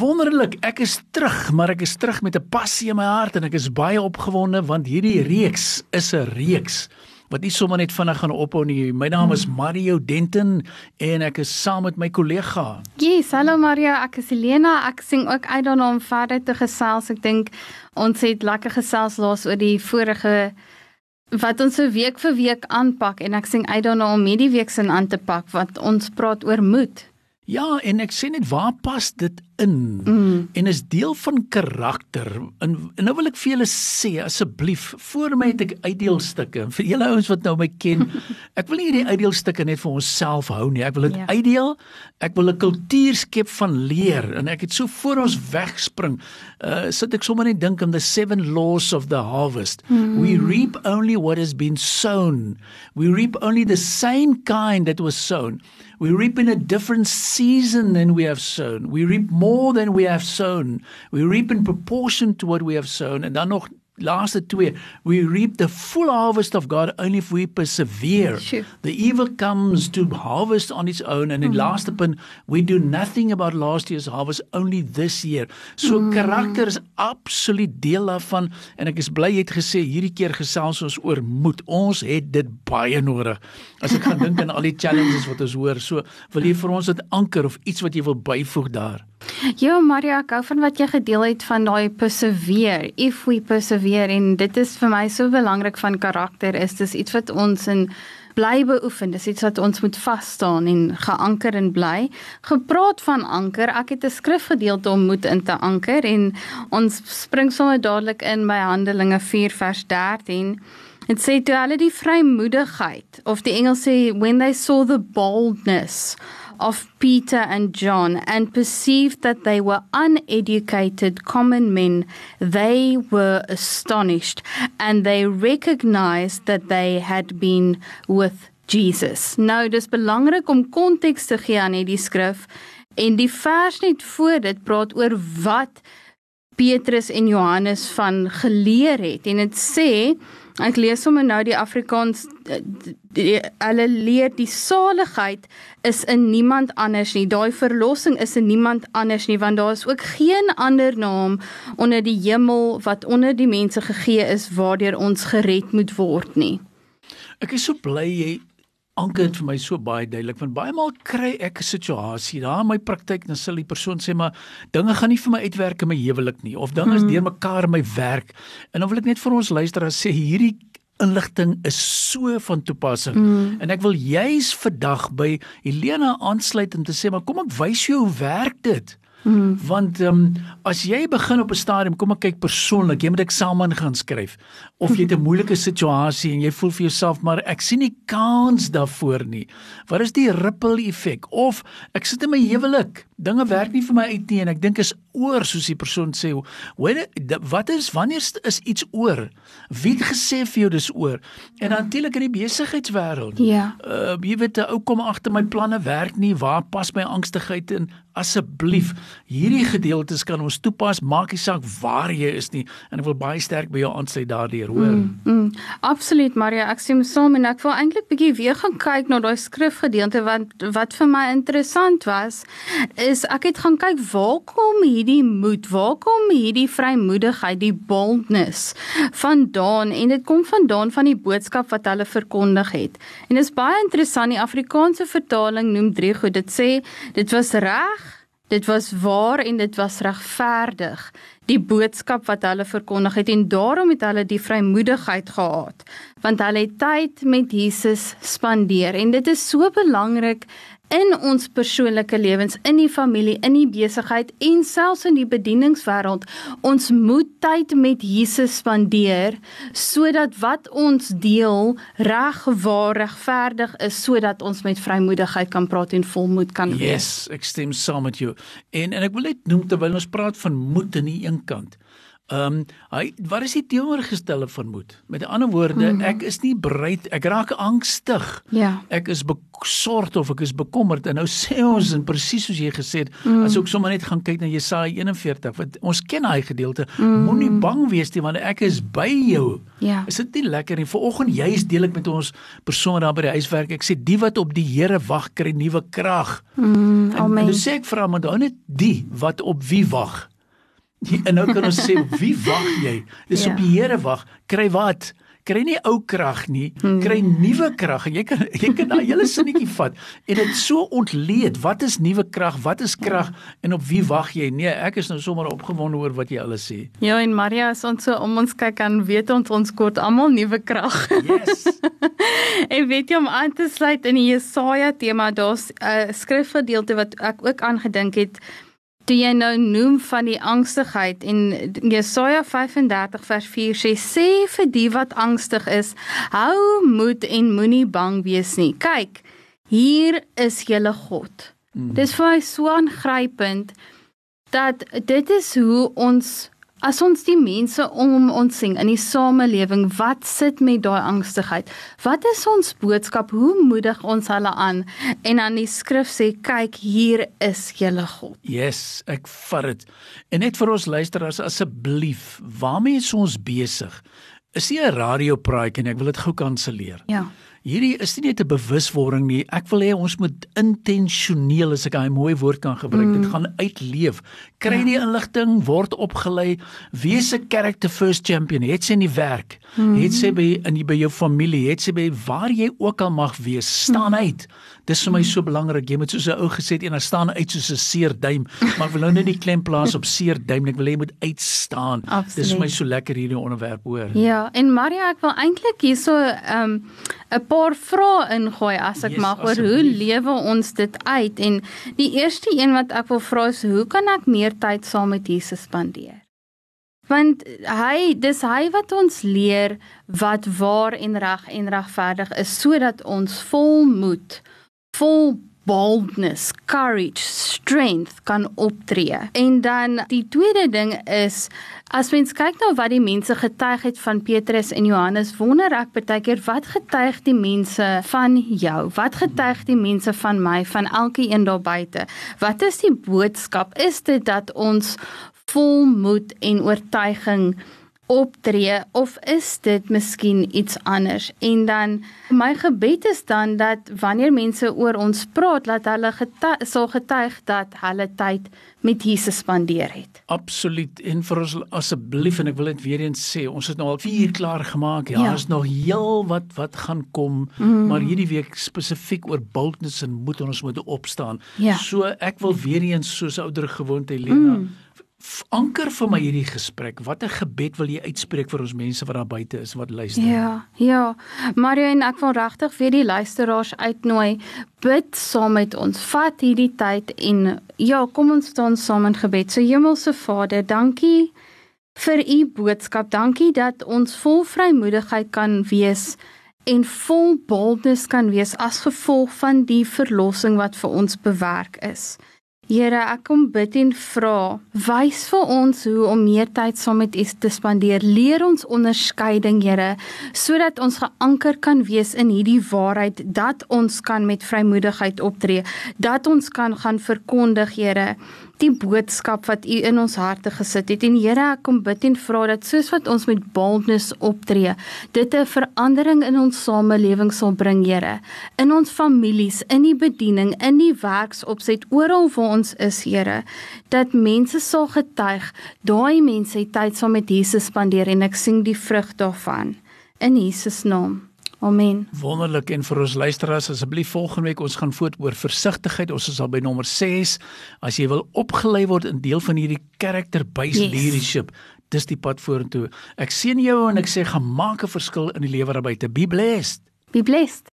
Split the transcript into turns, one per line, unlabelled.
Wonderlik, ek is terug, maar ek is terug met 'n passie in my hart en ek is baie opgewonde want hierdie reeks is 'n reeks wat nie sommer net vinnig gaan ophou nie. My naam is Mario Denton en ek is saam met my kollega.
Yes, hallo Mario, ek is Elena. Ek sing ook uit daarna om verder te gesels. Ek dink ons het lekker gesels laas oor die vorige wat ons so week vir week aanpak en ek sing uit daarna om hierdie week se aan te pak wat ons praat oor moed.
Ja, en ek sê net waar pas dit in? Mm. En is deel van karakter. En, en nou wil ek vir julle sê asseblief, voor my het ek uitdeelstukke. Vir julle ouens wat nou my ken, ek wil nie hierdie uitdeelstukke net vir onsself hou nie. Ek wil dit ja. uitdeel. Ek wil 'n kultuur skep van leer en ek het so voor ons wegspring. Uh sit ek sommer net dink aan the seven laws of the harvest. Mm. We reap only what has been sown. We reap only the same kind that was sown. We reap in a different season than we have sown. We reap more than we have sown. We reap in proportion to what we have sown. En dan nog laaste twee we reap the full harvest of God only if we persevere sure. the evil comes to harvest on its own and in mm. laaste punt we do nothing about last year's harvest only this year so mm. karakter is absoluut deel daarvan en ek is bly jy het gesê hierdie keer gesels ons oor moed ons het dit baie nodig as ek gaan dink aan al die challenges wat ons hoor so wil jy vir ons dit anker of iets wat jy wil byvoeg daar
Ja, Maria, ek hou van wat jy gedeel het van daai persevere. If we persevere en dit is vir my so belangrik van karakter is dis iets wat ons in bly beoefen. Dis iets wat ons moet vas staan en geanker en bly. Gepraat van anker, ek het 'n skrifgedeelte om moet in te anker en ons spring sommer dadelik in by Handelinge 4 vers 13. Dit sê toe hulle die vrymoedigheid of die Engels sê when they saw the boldness of Peter and John and perceived that they were uneducated common men, they were astonished and they recognized that they had been with Jesus. Nou dis belangrik om konteks te gee aan hierdie skrif en die vers net voor dit praat oor wat Petrus en Johannes van geleer het en dit sê Ek lees sommer nou die Afrikaans hulle leer die saligheid is in niemand anders nie. Daai verlossing is in niemand anders nie want daar is ook geen ander naam onder die hemel wat onder die mense gegee is waardeur ons gered moet word nie.
Ek is so bly jy anker vir my so baie duidelik want baie maal kry ek 'n situasie daar in my praktyk dan sal die persoon sê maar dinge gaan nie vir my uitwerk in my huwelik nie of dinge is hmm. deurmekaar in my werk en dan wil ek net vir ons luisteraars sê hierdie inligting is so van toepassing mm. en ek wil juis vandag by Helena aansluit om te sê maar kom ek wys jou hoe werk dit Mm. Want ehm um, as jy begin op 'n stadium, kom ek kyk persoonlik, jy moet eksamen gaan skryf of jy het 'n moeilike situasie en jy voel vir jouself maar ek sien nie kans daarvoor nie. Wat is die ripple effek? Of ek sit in my huwelik, dinge werk nie vir my uit nie en ek dink is oor soos die persoon sê. Wat is wanneer is iets oor? Wie het gesê vir jou dis oor? En natuurlik in die besigheidswêreld.
Ja.
Uh jy weet 'n ou kom agter my planne werk nie. Waar pas my angstigheid in? asseblief hierdie gedeeltes kan ons toepas maak nie saak waar jy is nie. En ek wil baie sterk by jou aansluit daardeur hoor. Mm,
mm, absoluut Maria. Ek sien saam en ek wil eintlik bietjie weer gaan kyk na daai skrifgedeelte wat wat vir my interessant was is ek het gaan kyk waar kom hierdie moed waar kom hierdie vrymoedigheid die boldness vandaan? En dit kom vandaan van die boodskap wat hulle verkondig het. En dit is baie interessant. Die Afrikaanse vertaling noem drie goed. Dit sê dit was reg Dit was waar en dit was regverdig. Die boodskap wat hulle verkondig het en daarom het hulle die vrymoedigheid gehad want hulle het tyd met Jesus spandeer en dit is so belangrik in ons persoonlike lewens, in die familie, in die besigheid en selfs in die bedieningswêreld. Ons moet tyd met Jesus spandeer sodat wat ons deel reg waar regverdig is sodat ons met vrymoedigheid kan praat en volmoed kan
wees. Yes, ek stem saam met jou. En en ek wil net noem terwyl ons praat van moed aan die een kant Ehm um, hy wat is die teenoorgestelde van moed? Met ander woorde, mm. ek is nie bereid, ek raak angstig.
Ja.
Ek is besorgd of ek is bekommerd en nou sê ons en presies soos jy gesê het, mm. as ek sommer net gaan kyk na Jesaja 41, wat ons ken daai gedeelte, mm. moenie bang wees nie want ek is by jou.
Ja.
Is dit nie lekker nie? Vanoggend juist deel ek met ons persone daar by die huiswerk. Ek sê die wat op die Here wag, kry nuwe krag.
Mm,
En, en nou sê ek vra maar dan net die wat op wie wag. Die, en nou kan ons sê wie wag jy? Dis
Ja.
op die Here wag. Kry wat? Kry nie ou krag nie, kry nuwe krag. En jy kan jy kan daai hele sinnetjie vat en dit so ontleed. Wat is nuwe krag? Wat is krag? En op wie wag jy? Nee, ek is nou sommer opgewonde oor wat jy alles sê.
Ja, en Maria is ons so om ons kyk aan weet ons ons kort almal nuwe krag.
Yes.
en weet jy om aan te sluit in die Jesaja tema, daar's 'n uh, skrifgedeelte wat ek ook aangedink het toe jy nou noem van die angstigheid en Jesaja 35 vers 4 sê sê vir die wat angstig is, hou moed en moenie bang wees nie. Kyk, hier is julle God. Mm. Dis vir my so aangrypend dat dit is hoe ons as ons die mense om ons sien in die samelewing wat sit met daai angstigheid. Wat is ons boodskap? Hoe moedig ons hulle aan? En dan die skrif sê kyk hier is julle God.
Yes, ek vat dit. En net vir ons luisteraars asseblief, waarmee is ons besig? Is nie 'n radiopraatjie nie, ek wil dit gou kanselleer.
Ja.
Hierdie is nie net 'n bewuswording nie. Ek wil hê ons moet intentioneel, as ek daai mooi woord kan gebruik, mm. dit gaan uitleef. Kry
Ja.
die inligting, word opgelei, wees 'n character first champion. Het sy in die werk, mm. het sy by in die, by jou familie, het sy by waar jy ook al mag wees, staan uit. Dis vir my so belangrik. Jy moet soos 'n ou gesê het, en staan uit soos 'n seer duim, maar ek wil nou net die klem plaas op seer duim. Ek wil hê jy moet uitstaan.
Absoluut.
Dis vir my so lekker hierdie onderwerp hoor.
Ja, en Maria, ek wil eintlik hierso 'n um, 'n paar vrae ingooi as ek
Yes,
mag oor hoe lewe ons dit uit en die eerste een wat ek wil vra is hoe kan ek meer tyd saam met Jesus spandeer? Want hy dis hy wat ons leer wat waar en reg en regverdig is sodat ons vol moed, vol boldness, courage, strength kan optree. En dan die tweede ding is as mens kyk na wat die mense getuig het van Petrus en Johannes, wonder ek baie keer wat getuig die mense van jou? Wat getuig die mense van my, van elkeen daar buite? Wat is die boodskap? Is dit dat ons vol moed en oortuiging optree of is dit miskien iets anders? En dan my gebed is dan dat wanneer mense oor ons praat, dat hulle getuig, sal getuig dat hulle tyd met Jesus spandeer het.
Absoluut. En vir ons asseblief en ek wil dit weer eens sê, ons het nou al 4 klaar gemaak. Ja,
Ja.
daar's nog heel wat wat gaan kom, mm. maar hierdie week spesifiek oor boldness en moed en ons moet opstaan.
Ja.
So ek wil weer eens soos ouer gewoonte Helena mm. Anker vir my hierdie gesprek. Watter gebed wil jy uitspreek vir ons mense wat daar buite is wat luister?
Ja, ja. Mario en ek wil regtig vir die luisteraars uitnooi, bid saam met ons. Vat hierdie tyd en ja, kom ons staan saam in gebed. So Hemelse Vader, dankie vir u boodskap. Dankie dat ons vol vrymoedigheid kan wees en vol boldness kan wees as gevolg van die verlossing wat vir ons bewerk is. Here, ek kom bid en vra, wys vir ons hoe om meer tyd saam met U te spandeer. Leer ons onderskeiding, Here, sodat ons geanker kan wees in hierdie waarheid dat ons kan met vrymoedigheid optree, dat ons kan gaan verkondig, Here, die boodskap wat U in ons harte gesit het. En Here, ek kom bid en vra dat soos wat ons met boldness optree, dit 'n verandering in ons samelewing sal bring, Here, in ons families, in die bediening, in die werksopset, oral waar ons is, Here, dat mense sal getuig, daai mense het tyd saam met Jesus spandeer en ek sien die vrug daarvan in Jesus naam. Amen.
Wonderlik en vir ons luisteraars asseblief volgende week ons gaan voort oor versigtigheid. Ons is al by nommer 6. As jy wil opgelei word in deel van hierdie character based Yes. leadership, dis die pad vorentoe. Ek sien jou en ek sê gaan maak 'n verskil in die lewe daar buite. Be blessed.
Be blessed.